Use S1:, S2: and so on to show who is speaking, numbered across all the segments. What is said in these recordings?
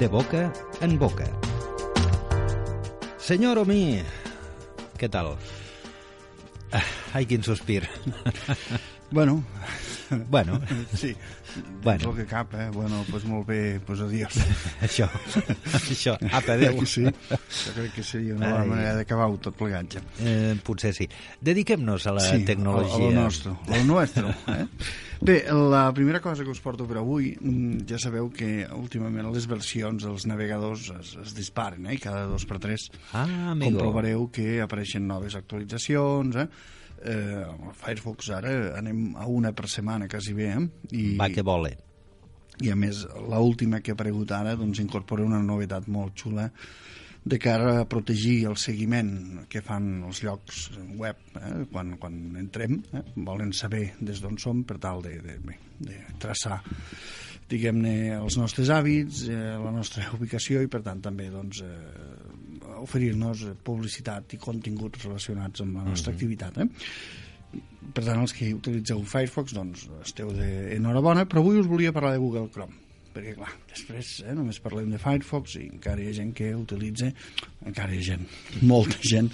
S1: de boca en boca. Senyor Omí, què tal? Ah, ai, quin sospir.
S2: Bueno,
S1: bueno,
S2: sí,
S1: Bueno.
S2: el que cap, eh? Bueno, pues molt bé, pues adiós.
S1: això, això, apa, adéu.
S2: Sí, jo crec que seria una bona manera d'acabar-ho tot plegat ja.
S1: Eh, potser sí. Dediquem-nos a la
S2: sí,
S1: tecnologia.
S2: A, a lo nostre, a lo nuestro. Eh? Bé, la primera cosa que us porto per avui, mm, ja sabeu que últimament les versions dels navegadors es, es disparen, eh? cada dos per tres
S1: Ah, amigo.
S2: comprovareu que apareixen noves actualitzacions, eh? Eh, el Firefox ara anem a una per setmana quasi bé, eh? I,
S1: Va, que vole.
S2: i a més l'última que ha aparegut ara doncs incorpora una novetat molt xula de cara a protegir el seguiment que fan els llocs web eh, quan, quan entrem eh, volen saber des d'on som per tal de, de, bé, de traçar diguem-ne els nostres hàbits eh, la nostra ubicació i per tant també doncs, eh, oferir-nos publicitat i continguts relacionats amb la nostra activitat eh? per tant, els que utilitzeu Firefox, doncs esteu d'enhorabona, però avui us volia parlar de Google Chrome perquè clar, després eh, només parlem de Firefox i encara hi ha gent que utilitza encara hi ha gent, molta gent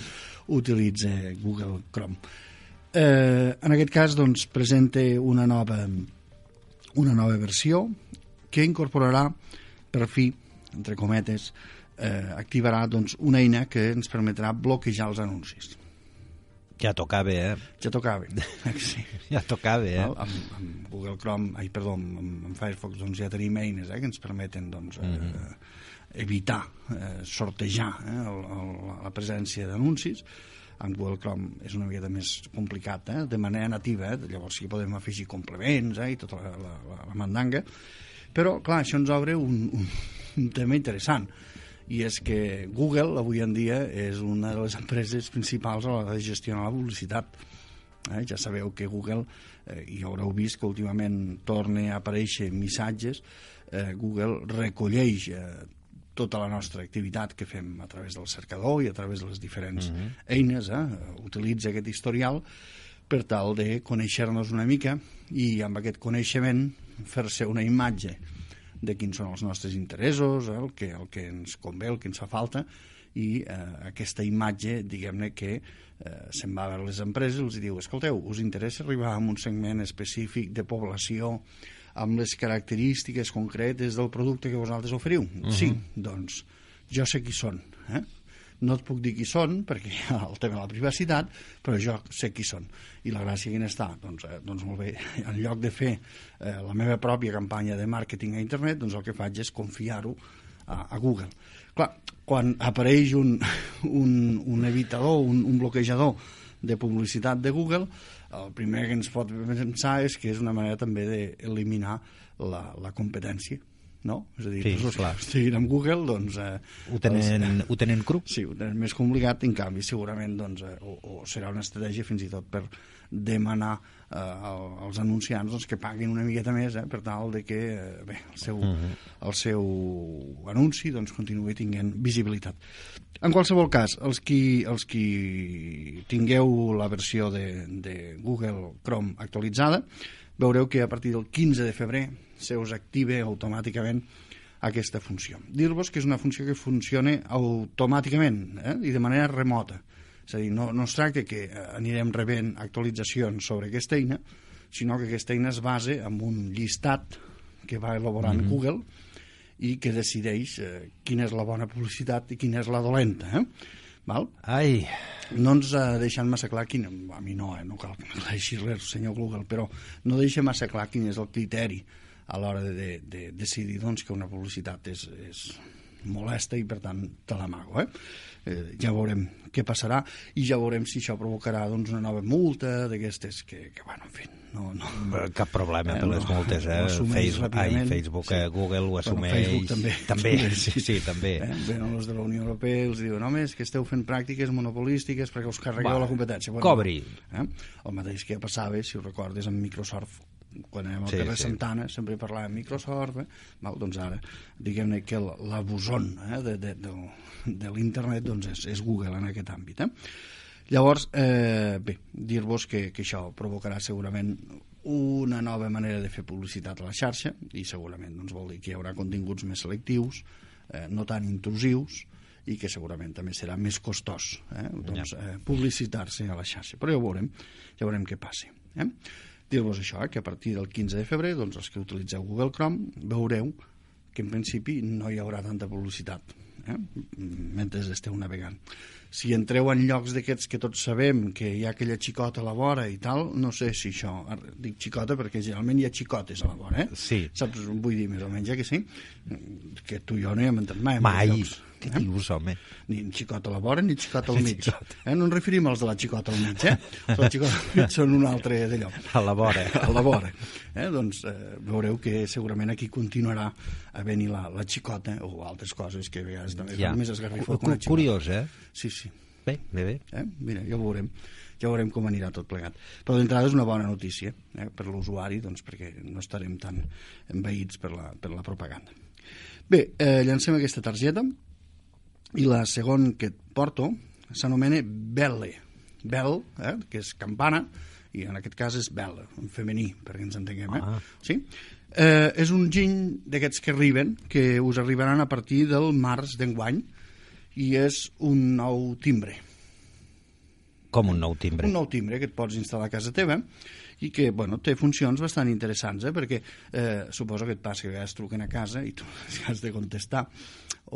S2: utilitza Google Chrome eh, en aquest cas doncs presenta una nova una nova versió que incorporarà per fi, entre cometes eh, activarà doncs, una eina que ens permetrà bloquejar els anuncis
S1: Ja tocava, eh?
S2: ja tocava sí
S1: Ja tocava, eh?
S2: Eh? Amb, amb Google Chrome, ai, perdó, amb, amb Firefox doncs ja tenim eines eh, que ens permeten doncs, eh,
S1: Mhm.
S2: evitar, eh, sortejar eh, el, el, la presència d'anuncis. Amb Google Chrome és una miqueta més complicat, eh, de manera nativa, eh, llavors sí que podem afegir complements eh, i tota la, la, la, la mandanga, però clar, això ens obre un, un, un tema interessant i és que Google avui en dia és una de les empreses principals a l'hora de gestionar la publicitat Eh? Ja sabeu que Google, eh, i haureu vist que últimament torna a aparèixer missatges, eh, Google recolleix eh, tota la nostra activitat que fem a través del cercador i a través de les diferents eines, eh? utilitza aquest historial per tal de conèixer-nos una mica i amb aquest coneixement fer-se una imatge de quins són els nostres interessos, el, que, el que ens convé, el que ens fa falta, i eh, aquesta imatge, diguem-ne que eh, se'n va a les empreses i els diu, escolteu, us interessa arribar a un segment específic de població amb les característiques concretes del producte que vosaltres oferiu? Uh -huh. Sí, doncs jo sé qui són, eh? No et puc dir qui són perquè el tema de la privacitat però jo sé qui són. I la gràcia quina està? Doncs, eh, doncs molt bé. En lloc de fer eh, la meva pròpia campanya de màrqueting a internet doncs el que faig és confiar-ho a, a Google. Clar, quan apareix un, un, un evitador un, un bloquejador de publicitat de Google el primer que ens pot pensar és que és una manera també d'eliminar la, la competència no? És a dir,
S1: Sí,
S2: els
S1: clar.
S2: que estiguin amb Google, doncs... Eh,
S1: Ho tenen, ho tenen cru?
S2: Sí, ho tenen més complicat, en canvi, segurament, doncs, eh, o, o serà una estratègia fins i tot per demanar eh, al- als anunciants doncs, que paguin una miqueta més, eh, per tal de que eh, bé, el, seu, el seu anunci doncs, continuï tinguent visibilitat. En qualsevol cas, els qui, els qui tingueu la versió de, de Google Chrome actualitzada, veureu que a partir del 15 de febrer se us active automàticament aquesta funció. Dir-vos que és una funció que funciona automàticament eh? i de manera remota. És a dir, no, no es tracta que eh, anirem rebent actualitzacions sobre aquesta eina, sinó que aquesta eina es base en un llistat que va elaborant mm -hmm. Google i que decideix eh, quina és la bona publicitat i quina és la dolenta. Eh? Val?
S1: Ai,
S2: no ens ha deixat massa clar quin, a mi no, eh, no cal que m'aclareixi res, senyor Google, però no deixa massa clar quin és el criteri a l'hora de, de, de decidir doncs, que una publicitat és, és molesta i per tant te l'amago eh? Eh? ja veurem què passarà i ja veurem si això provocarà doncs, una nova multa d'aquestes que, que bueno, en fi no, no,
S1: cap problema
S2: Eh,
S1: per les
S2: no,
S1: multes, eh? Facebook, ai,
S2: ràpidament.
S1: Facebook,
S2: Sí.
S1: eh, Google ho
S2: Bueno,
S1: assumeix...
S2: Facebook també.
S1: També, sí, sí, també.
S2: Eh? Venen els de la Unió Europea els diuen home, és que esteu fent pràctiques monopolístiques perquè us carregueu
S1: Va,
S2: la competència.
S1: cobri.
S2: Eh? El mateix que passava, si ho recordes, amb Microsoft quan anem al
S1: Sí,
S2: carrer
S1: sí.
S2: Santana sempre parlàvem de Microsoft eh? Val, doncs ara, diguem-ne que la- l'abusón eh? de, de, de, de l'internet doncs és, és Google en aquest àmbit eh? llavors, eh, bé, dir-vos que, que això provocarà segurament una nova manera de fer publicitat a la xarxa i segurament doncs, vol dir que hi haurà continguts més selectius eh, no tan intrusius i que segurament també serà més costós eh? doncs, eh, publicitar-se a la xarxa. Però ja ho veurem, ja veurem què passi. Eh? Dir-vos això, eh, que a partir del 15 de febrer, doncs, els que utilitzeu Google Chrome, veureu que en principi no hi haurà tanta publicitat eh? mentre esteu navegant si entreu en llocs d'aquests que tots sabem que hi ha aquella xicota a la vora i tal, no sé si això, dic xicota perquè generalment hi ha xicotes a la vora, eh?
S1: Sí.
S2: Saps, vull dir, més o menys, eh, que sí? Que tu i jo no hi hem entrat mai.
S1: Mai. Què eh? dius, home?
S2: Ni xicota a la vora ni xicota al mig. Eh? No ens referim als de la xicota al mig, eh? La xicota al mig són un altre d'allò.
S1: A la vora.
S2: A la vora. Eh? Doncs eh, veureu que segurament aquí continuarà a venir la, la xicota o altres coses que a vegades també ja. més esgarrifó
S1: que una xicota. Curiós, eh?
S2: Sí, sí.
S1: Bé, bé, bé.
S2: Eh? Mira, ja ho veurem ja veurem com anirà tot plegat. Però d'entrada és una bona notícia eh, per l'usuari, doncs, perquè no estarem tan envaïts per la, per la propaganda. Bé, eh, llancem aquesta targeta i la segon que et porto s'anomena Belle. Bell, eh, que és campana, i en aquest cas és Belle, en femení, perquè ens entenguem. Eh? Ah. Sí? Eh, és un giny d'aquests que arriben, que us arribaran a partir del març d'enguany, i és un nou timbre.
S1: Com un nou timbre?
S2: Un nou timbre que et pots instal·lar a casa teva i que bueno, té funcions bastant interessants, eh? perquè eh, suposo que et passa que a vegades truquen a casa i tu has de contestar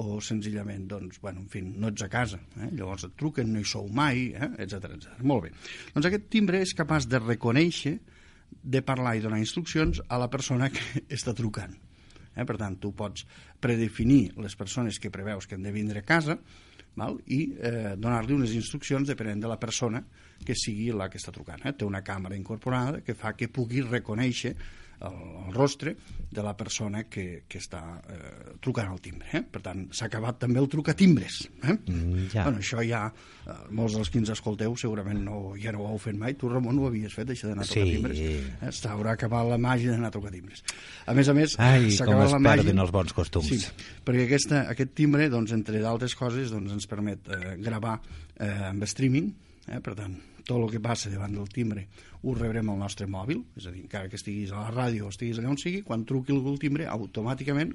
S2: o senzillament, doncs, bueno, en fi, no ets a casa, eh? llavors et truquen, no hi sou mai, eh? etc etc. Molt bé. Doncs aquest timbre és capaç de reconèixer, de parlar i donar instruccions a la persona que està trucant. Eh? Per tant, tu pots predefinir les persones que preveus que han de vindre a casa val? i eh, donar-li unes instruccions depenent de la persona que sigui la que està trucant. Eh? Té una càmera incorporada que fa que pugui reconèixer el, el rostre de la persona que, que està eh, trucant al timbre. Eh? Per tant, s'ha acabat també el trucatimbres. Eh? Mm, ja. Bueno, això ja, eh, molts dels que ens escolteu segurament no, ja no ho heu fet mai. Tu, Ramon, ho havies fet, això d'anar a trucar sí. timbres. Eh? S'haurà acabat la màgia d'anar a trucar timbres. A més a més,
S1: s'ha acabat la màgia... els bons costums. Sí,
S2: perquè aquesta, aquest timbre, doncs, entre d'altres coses, doncs, ens permet eh, gravar eh, amb streaming, eh? per tant, tot el que passa davant del timbre ho rebrem al nostre mòbil, és a dir, encara que estiguis a la ràdio o estiguis allà on sigui, quan truqui el timbre, automàticament,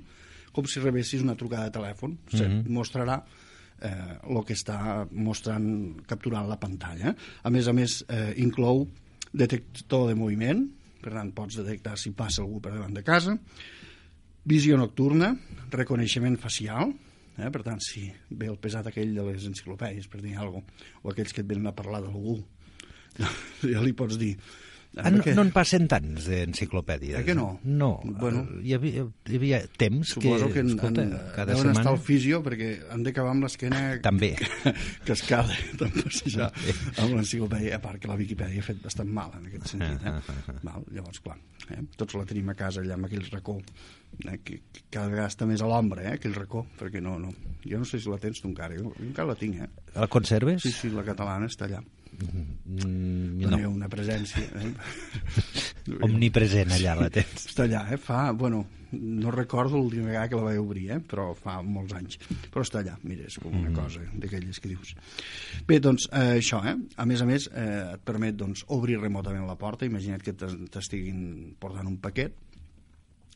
S2: com si rebessis una trucada de telèfon, mm -hmm. mostrarà eh, el que està mostrant, capturant la pantalla. A més a més, eh, inclou detector de moviment, per tant, pots detectar si passa algú per davant de casa, visió nocturna, reconeixement facial, eh? per tant, si ve el pesat aquell de les enciclopèdies, per dir alguna cosa, o aquells que et venen a parlar d'algú ja li pots dir
S1: Ah, no, no en passen tants d'enciclopèdies.
S2: Eh que no?
S1: No. Bueno, hi, havia, hi havia temps
S2: Suposo que, que escolta, en, cada deuen setmana... estar al fisio perquè han d'acabar amb l'esquena...
S1: També.
S2: Cascada, tant passejar amb l'enciclopèdia, a part que la Viquipèdia ha fet bastant mal en aquest sentit. Eh? Ah, ah, ah, Val, llavors, clar, eh? tots la tenim a casa allà amb aquell racó eh? que, cada vegada està més a l'ombra, eh? aquell racó, perquè no, no... Jo no sé si la tens tu encara, jo encara la tinc, eh?
S1: La conserves?
S2: Sí, sí, la catalana està allà.
S1: Mm, no.
S2: Ha una presència. Eh?
S1: Omnipresent allà la tens.
S2: Està allà, eh? Fa, bueno, no recordo l'última vegada que la vaig obrir, eh? però fa molts anys. Però està allà, mira, és com una mm. cosa d'aquelles que dius. Bé, doncs, eh, això, eh? A més a més, eh, et permet doncs, obrir remotament la porta. Imagina't que t'estiguin portant un paquet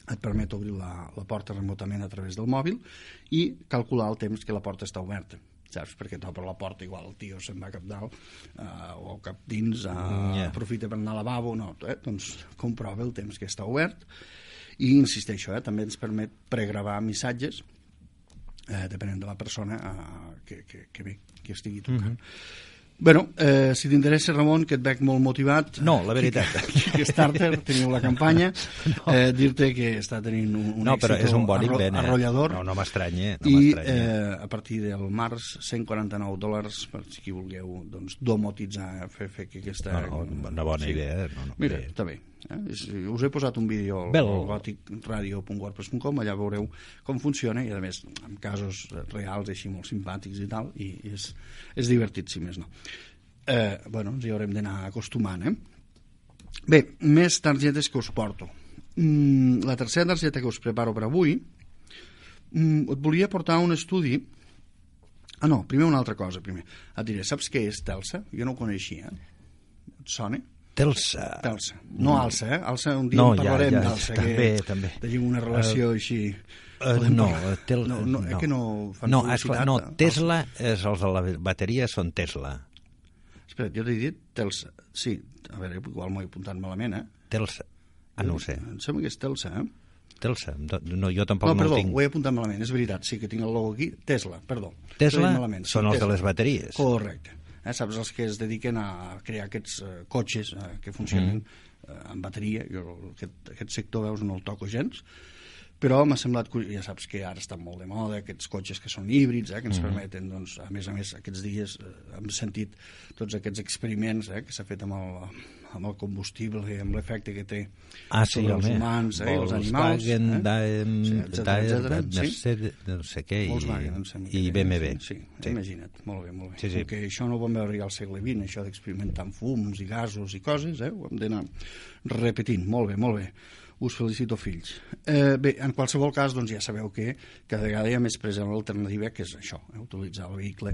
S2: et permet obrir la, la porta remotament a través del mòbil i calcular el temps que la porta està oberta saps? Perquè t'obre la porta, igual el tio se'n va cap dalt uh, o cap dins, uh, yeah. aprofita per anar al lavabo, no, eh? doncs comprova el temps que està obert i insisteixo, eh? també ens permet pregravar missatges eh, depenent de la persona uh, que, que, que ve, que estigui tocant. Mm -hmm Bueno, eh, si t'interessa, Ramon, que et veig molt motivat...
S1: No, la veritat.
S2: Kickstarter, teniu la campanya, no. eh, dir-te que està tenint un, un
S1: no, però és un bon invent,
S2: eh? arrollador.
S1: No, no m'estranya. No
S2: I eh, a partir del març, 149 dòlars, per si qui vulgueu doncs, domotitzar, fer, fer que aquesta...
S1: No, no, una bona sí. idea. No, no,
S2: Mira, bé. està bé. Eh? Us he posat un vídeo al, al goticradio.wordpress.com, allà veureu com funciona i a més amb casos reals així molt simpàtics i tal i, i és, és divertit si més no eh, bueno, ens hi haurem d'anar acostumant eh? bé, més targetes que us porto mm, la tercera targeta que us preparo per avui mm, et volia portar un estudi ah no, primer una altra cosa primer et diré, saps què és Telsa? jo no ho coneixia et sona?
S1: Telsa.
S2: Telsa. No alça, eh? Alça, un dia
S1: No,
S2: en
S1: ja,
S2: parlarem
S1: ja,
S2: d'alça.
S1: també,
S2: que
S1: també.
S2: Tenim una relació així...
S1: Uh,
S2: Podem
S1: no,
S2: parlar.
S1: tel,
S2: no, no, és que no fan
S1: no, esclar, no, Tesla, és, els de la bateria són Tesla.
S2: Espera, jo t'he dit Telsa. Sí, a veure, igual m'ho he apuntat malament, eh?
S1: Telsa. Ah, no ho sé.
S2: Em sembla que és Telsa, eh?
S1: Telsa. No, jo tampoc
S2: No,
S1: no,
S2: perdó,
S1: ho tinc.
S2: ho he apuntat malament, és veritat, sí que tinc el logo aquí. Tesla, perdó.
S1: Tesla són els de les bateries.
S2: Correcte. Eh, saps els que es dediquen a crear aquests uh, cotxes uh, que funcionen mm. uh, amb bateria. Jo aquest, aquest sector, veus, no el toco gens, però m'ha semblat, cu- ja saps que ara estan molt de moda aquests cotxes que són híbrids, eh, que ens mm. permeten, doncs, a més a més, aquests dies eh, hem sentit tots aquests experiments eh, que s'ha fet amb el, amb el combustible i amb l'efecte que té
S1: Ah, sí,
S2: sobre els
S1: home.
S2: humans eh, i els animals.
S1: Volkswagen,
S2: eh?
S1: Daim,
S2: Sí, etcètera, etcètera, sí.
S1: Mercedes, no sé què, i,
S2: Volkswagen,
S1: i
S2: que-
S1: BMW.
S2: Sí, sí, imagina't, molt bé, molt bé.
S1: Sí, sí.
S2: Que això no ho vam veure ja al segle XX, això d'experimentar amb fums i gasos i coses, eh? ho hem d'anar repetint. Molt bé, molt bé. Us felicito, fills. Eh, bé, en qualsevol cas, doncs ja sabeu que cada vegada hi ha més present l'alternativa, que és això, eh? utilitzar el vehicle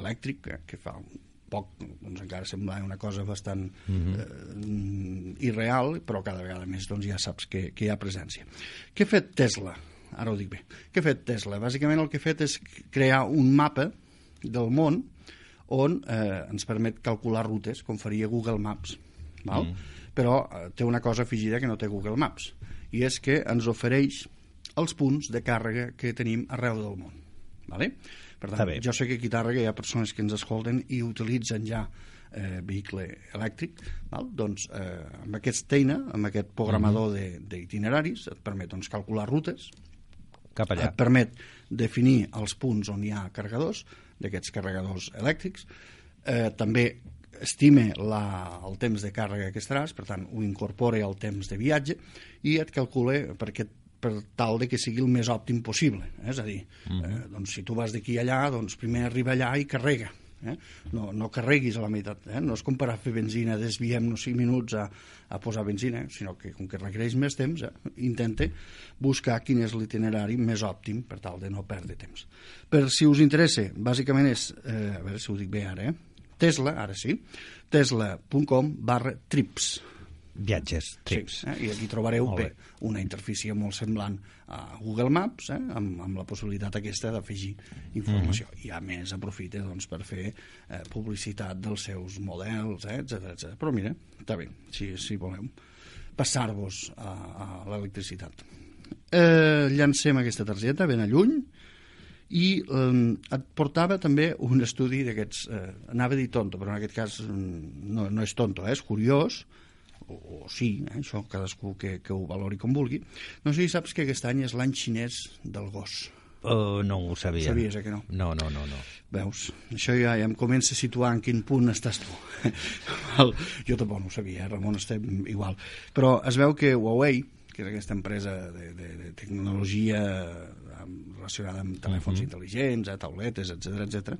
S2: elèctric, eh? que fa un poc, doncs encara sembla una cosa bastant eh, irreal, però cada vegada més doncs, ja saps que, que hi ha presència. Què ha fet Tesla? Ara ho dic bé. Què ha fet Tesla? Bàsicament el que ha fet és crear un mapa del món on eh, ens permet calcular rutes, com faria Google Maps. Val? Mm. Però eh, té una cosa afegida que no té Google Maps, i és que ens ofereix els punts de càrrega que tenim arreu del món. Vale? Per tant, jo sé que aquí a Tàrrega hi ha persones que ens escolten i utilitzen ja eh, vehicle elèctric, val? doncs eh, amb aquesta eina, amb aquest programador de- d'itineraris, et permet doncs, calcular rutes,
S1: Cap allà.
S2: et permet definir els punts on hi ha carregadors, d'aquests carregadors elèctrics, eh, també estime la, el temps de càrrega que estaràs, per tant, ho incorpora al temps de viatge i et calcula per, aquest, per tal de que sigui el més òptim possible. Eh? És a dir, eh, doncs, si tu vas d'aquí allà, doncs primer arriba allà i carrega. Eh? No, no carreguis a la meitat. Eh? No és com per a fer benzina, desviem-nos 5 minuts a, a posar benzina, sinó que com que requereix més temps, eh? intenta buscar quin és l'itinerari més òptim per tal de no perdre temps. Per si us interessa, bàsicament és, eh, a veure si ho dic bé ara, eh? Tesla, ara sí, tesla.com barra trips.
S1: Viatges, trips.
S2: Sí, eh? I aquí trobareu bé.
S1: bé.
S2: una interfície molt semblant a Google Maps, eh? amb, amb la possibilitat aquesta d'afegir informació.
S1: Mhm.
S2: I a més aprofita doncs, per fer eh, publicitat dels seus models, eh? etc etc. Però mira, està bé, si, si voleu passar-vos a, a l'electricitat. Eh, llancem aquesta targeta ben a lluny i eh, et portava també un estudi d'aquests, eh, anava a dir tonto, però en aquest cas mm, no, no és tonto, eh, és curiós, o, o sí, eh, això cadascú que, que ho valori com vulgui. No sé si saps que aquest any és l'any xinès del gos.
S1: Uh, no ho sabia.
S2: Sabies, eh, que no?
S1: No, no, no. no.
S2: Veus? Això ja, ja em comença a situar en quin punt estàs tu. Jo tampoc no ho sabia, eh, Ramon, estem igual. Però es veu que Huawei, que és aquesta empresa de, de, de tecnologia amb- relacionada amb telèfons uh -huh. intel·ligents, eh, tauletes, etc etc,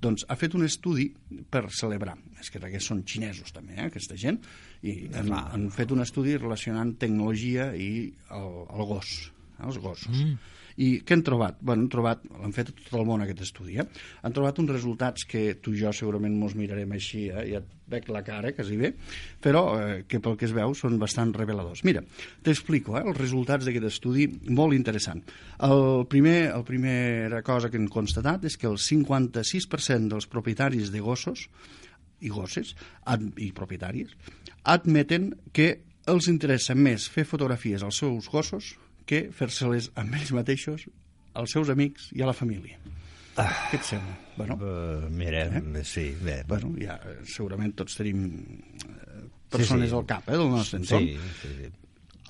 S2: doncs ha fet un estudi per celebrar. És que aquests són xinesos també, eh, aquesta gent, i han, han fet un estudi relacionant tecnologia i el, el gos, els gossos. Mm. I què han trobat? Bueno, han trobat, l'han fet a tot el món aquest estudi, eh? han trobat uns resultats que tu i jo segurament mos mirarem així, eh? ja et veig la cara, quasi bé, però eh, que pel que es veu són bastant reveladors. Mira, t'explico eh, els resultats d'aquest estudi, molt interessant. El primer, el primera cosa que han constatat és que el 56% dels propietaris de gossos i gosses i propietaris admeten que els interessa més fer fotografies als seus gossos que fer-se-les amb ells mateixos, als seus amics i a la família. Ah. Què et sembla? Bueno,
S1: Uh, mira, eh? sí, bé.
S2: bueno ja, segurament tots tenim eh, persones
S1: sí.
S2: al cap eh, del nostre entorn.
S1: Sí, sí, sí.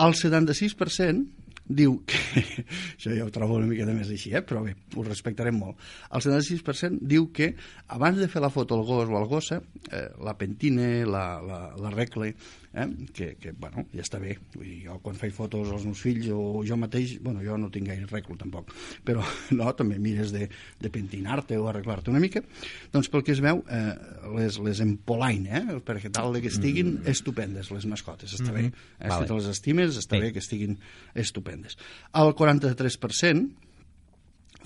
S2: El 76% diu que... això ja ho trobo una miqueta més així, eh? però bé, ho respectarem molt. El 76% diu que abans de fer la foto al gos o al gossa, eh, la pentine, la, la, la recle, eh? que, que bueno, ja està bé. Vull dir, jo quan faig fotos als meus fills o jo mateix, bueno, jo no tinc gaire recle tampoc, però no, també mires de, de pentinar-te o arreglar-te una mica, doncs pel que es veu, eh, les, les empolain, eh? perquè tal que estiguin mm. estupendes les mascotes, està bé. Eh?
S1: Vale.
S2: Si te les estimes, està
S1: Sí.
S2: bé que estiguin estupendes. El 43%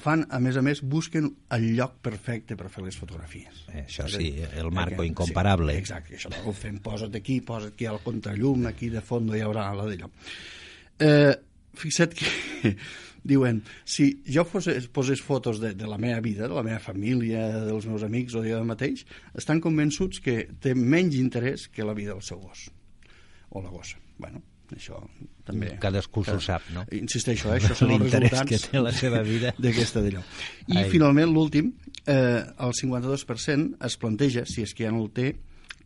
S2: fan, a més a més, busquen el lloc perfecte per fer les fotografies.
S1: Eh, això sí,
S2: dir,
S1: el marco
S2: perquè-
S1: incomparable.
S2: Sí, exacte, això ho fem, posa't aquí, posa't aquí al contrallum, aquí de fons hi haurà la d'allò. Eh, fixa't que diuen, si jo fosés, posés fotos de, de la meva vida, de la meva família, dels meus amics o de jo mateix, estan convençuts que té menys interès que la vida del seu gos o la gossa. Bueno, això també...
S1: Cadascú s'ho sap, no?
S2: Insisteixo, eh? això són els resultats
S1: que té la seva vida.
S2: d'aquesta d'allò. I
S1: Ai.
S2: finalment, l'últim, eh, el 52% es planteja, si és que ja no el té,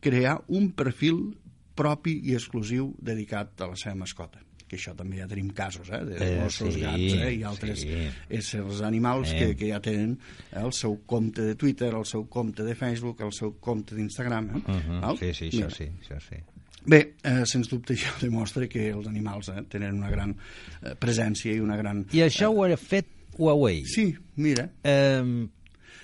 S2: crear un perfil propi i exclusiu dedicat a la seva mascota que això també ja tenim casos, eh, de
S1: Eh,
S2: gossos,
S1: sí,
S2: gats eh, i altres
S1: sí.
S2: éssers animals
S1: Eh.
S2: que, que ja tenen eh, el seu compte de Twitter, el seu compte de Facebook, el seu compte d'Instagram. Eh?
S1: Uh -huh.
S2: Val?
S1: Sí, sí, això
S2: Mira,
S1: sí, això sí.
S2: Bé, eh, sens dubte això demostra que els animals eh, tenen una gran eh, presència i una gran...
S1: I això ho ha fet Huawei.
S2: Sí, mira,
S1: Eh,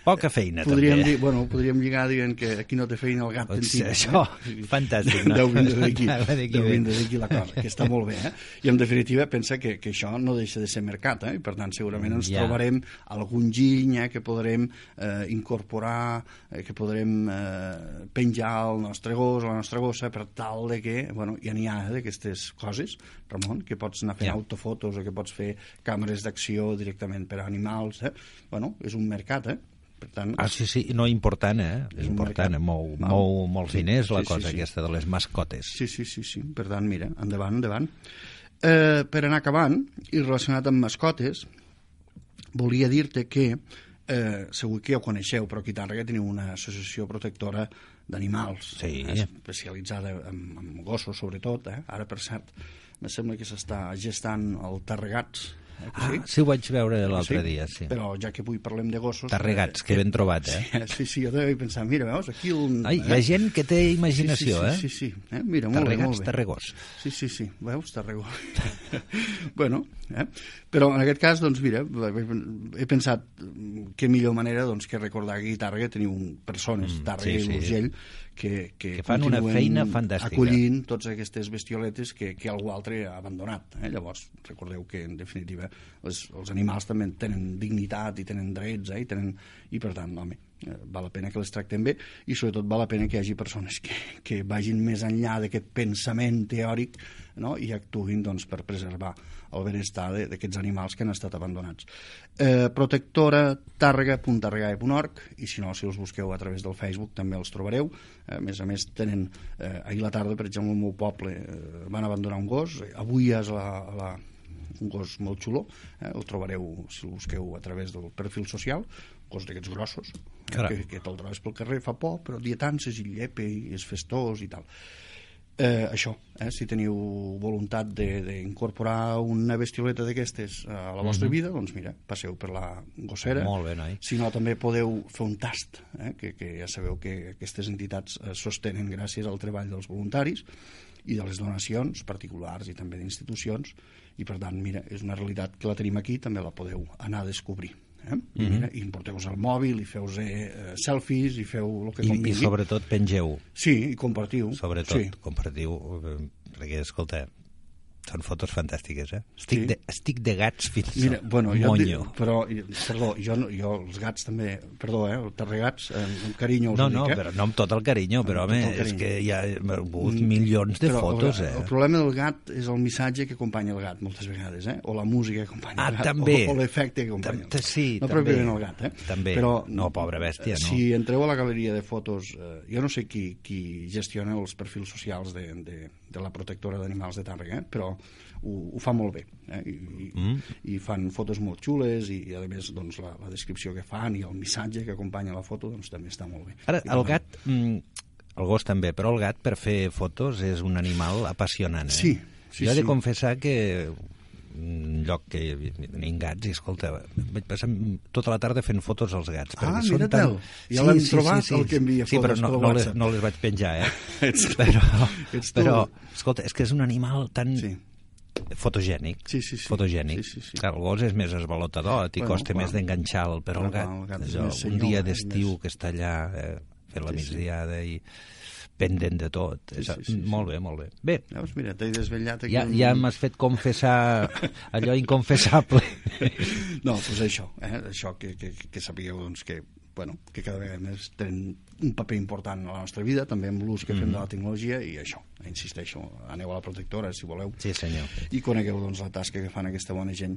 S1: poca feina,
S2: podríem
S1: també.
S2: dir, bueno, podríem lligar dient que aquí no té feina el gat
S1: Doncs
S2: tentino.
S1: això,
S2: eh?
S1: fantàstic, no?
S2: Deu vindre d'aquí, deu vindre d'aquí la cosa, que està molt bé, eh? I en definitiva pensa que, que això no deixa de ser mercat, eh? I per tant segurament ens
S1: Ja.
S2: trobarem algun giny eh, que podrem eh, incorporar, eh, que podrem eh, penjar al nostre gos o la nostra gossa per tal de que, bueno, ja n'hi ha eh, d'aquestes coses, Ramon, que pots anar fent
S1: Ja.
S2: autofotos o que pots fer càmeres d'acció directament per a animals, eh? Bueno, és un mercat, eh? Per tant,
S1: Ah, sí, sí, no, important, eh?
S2: És
S1: important,
S2: mercat.
S1: mou,
S2: Val.
S1: mou molts
S2: Sí,
S1: diners la
S2: sí, sí,
S1: cosa
S2: sí.
S1: aquesta de les mascotes.
S2: Sí, sí, sí, sí. Per tant, mira, endavant, endavant. Eh, per anar acabant, i relacionat amb mascotes, volia dir-te que, eh, segur que ja ho coneixeu, però aquí a Tàrrega teniu una associació protectora d'animals,
S1: Sí.
S2: eh, especialitzada en, en gossos, sobretot. Eh? Ara, per cert, me sembla que s'està gestant el Tarregats, eh,
S1: Ah,
S2: sí?
S1: sí, ho vaig veure l'altre
S2: Sí?
S1: dia, sí.
S2: Però ja que avui parlem de gossos...
S1: Tarregats,
S2: eh,
S1: que ben trobat, eh?
S2: Sí, sí, jo també vaig pensar, mira, veus, aquí... El,
S1: Ai, hi ha gent que té imaginació,
S2: sí, sí,
S1: eh?
S2: Sí, sí, sí. Eh? Mira, molt bé,
S1: Tarregats,
S2: molt bé.
S1: tarregós.
S2: Sí, sí, sí, veus, Tarragó. bueno, eh? però en aquest cas, doncs mira, he pensat que millor manera doncs, que recordar que a Tàrrega teniu un- persones,
S1: Mm,
S2: Tàrrega
S1: sí, sí.
S2: i Urgell, que, que,
S1: Que fan una feina fantàstica.
S2: acollint totes aquestes bestioletes que, que algú altre ha abandonat. Eh? Llavors, recordeu que, en definitiva, les, els animals també tenen dignitat i tenen drets, eh? I, tenen, i per tant, home, val la pena que les tractem bé i sobretot val la pena que hi hagi persones que, que vagin més enllà d'aquest pensament teòric no? i actuïn doncs, per preservar el benestar d'aquests animals que han estat abandonats. Eh, protectora tàrrega.tarregae.org i si no, si els busqueu a través del Facebook també els trobareu. A més a més, tenen eh, ahir la tarda, per exemple, al meu poble eh, van abandonar un gos, avui és la, la, un gos molt xulo, eh? el trobareu si el busqueu a través del perfil social, gos d'aquests grossos, eh?
S1: Caram.
S2: que, que te'l trobes pel carrer, fa por, però dietances i llepe i és festós i tal. Eh, això, eh, si teniu voluntat de- d'incorporar una bestioleta d'aquestes a la vostra vida, doncs mira, passeu per la gossera.
S1: Molt bé, noi.
S2: Si no, també podeu fer un tast, eh, que, que ja sabeu que aquestes entitats es sostenen gràcies al treball dels voluntaris i de les donacions particulars i també d'institucions, i per tant, mira, és una realitat que la tenim aquí, també la podeu anar a descobrir. Eh? I,
S1: Mhm.
S2: mira, i porteu-vos el mòbil, i feu eh, selfies, i feu el que
S1: I, I
S2: convingui.
S1: sobretot pengeu,
S2: Sí, i compartiu.
S1: sobretot
S2: Sí.
S1: compartiu, eh, perquè, escolta, són fotos fantàstiques, eh? Estic,
S2: Sí.
S1: de, estic de gats fins
S2: Mira, bueno, jo
S1: monyo.
S2: dic, però, perdó, jo, no, jo els gats també, perdó, eh, els tarregats, eh, amb carinyo us
S1: No, no,
S2: dic, eh?
S1: però no amb tot el carinyo, però,
S2: Amb
S1: home,
S2: el
S1: és
S2: carinyo.
S1: que hi ha hagut
S2: Mm,
S1: milions de
S2: Però
S1: fotos,
S2: el,
S1: eh?
S2: el problema del gat és el missatge que acompanya el gat, moltes vegades, eh? o la música que acompanya
S1: Ah,
S2: el gat,
S1: també.
S2: o, o l'efecte que acompanya. el
S1: Tam- sí,
S2: no
S1: també.
S2: pròpiament el gat, eh?
S1: També.
S2: Però,
S1: No, pobra bèstia, no.
S2: Si entreu a la galeria de fotos, eh, jo no sé qui, qui gestiona els perfils socials de, de, de la protectora d'animals de Tàrrega, eh? però ho, ho fa molt bé. Eh? I, i,
S1: Mm.
S2: I fan fotos molt xules i, i a més, doncs, la, la descripció que fan i el missatge que acompanya la foto doncs, també està molt bé.
S1: Ara, el gat, mm, el gos també, però el gat per fer fotos és un animal apassionant, eh?
S2: Sí, sí,
S1: jo he de
S2: sí.
S1: confessar que un lloc que tenim gats i escolta, vaig passar tota la tarda fent fotos als gats
S2: Ah,
S1: perquè són
S2: mira-te'l.
S1: tan...
S2: Ja l'hem trobat, el que envia
S1: sí,
S2: fotos
S1: però no, no, les, no les vaig penjar eh?
S2: Ets
S1: però,
S2: Ets tu.
S1: però escolta, és que és un animal tan
S2: Sí.
S1: fotogènic
S2: Sí, sí, sí.
S1: fotogènic
S2: Sí, sí, sí.
S1: Clar, el gos és més esvalotador i
S2: Bueno,
S1: costa
S2: clar.
S1: més d'enganxar-lo però el
S2: Clar,
S1: gat,
S2: el gat
S1: allò, un dia d'estiu
S2: més-
S1: que està allà eh, fent la
S2: Sí, sí.
S1: migdiada i pendent de tot.
S2: Sí, sí, sí,
S1: molt bé, molt bé. Bé,
S2: Veus, mira, t'he desvetllat aquí.
S1: ja,
S2: un-
S1: ja m'has fet confessar allò inconfessable.
S2: No, doncs això, eh? això que, que, que sapigueu doncs, que, bueno, que cada vegada més tenen un paper important a la nostra vida, també amb l'ús que fem de la tecnologia, i això, insisteixo, aneu a la protectora, si voleu,
S1: Sí, senyor.
S2: i conegueu doncs, la tasca que fan aquesta bona gent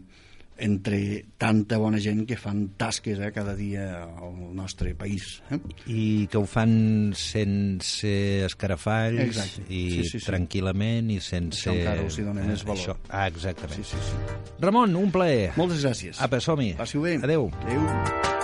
S2: entre tanta bona gent que fan tasques eh, cada dia al nostre país. Eh?
S1: I que ho fan sense escarafalls
S2: Exacte.
S1: i
S2: Sí, sí, sí.
S1: tranquil·lament i sense...
S2: Això encara us hi dona més valor.
S1: Això. Ah, exactament.
S2: Sí, sí, sí.
S1: Ramon, un plaer.
S2: Moltes gràcies.
S1: Apa, som-hi.
S2: Passi-ho bé.
S1: Adéu.
S2: Adéu.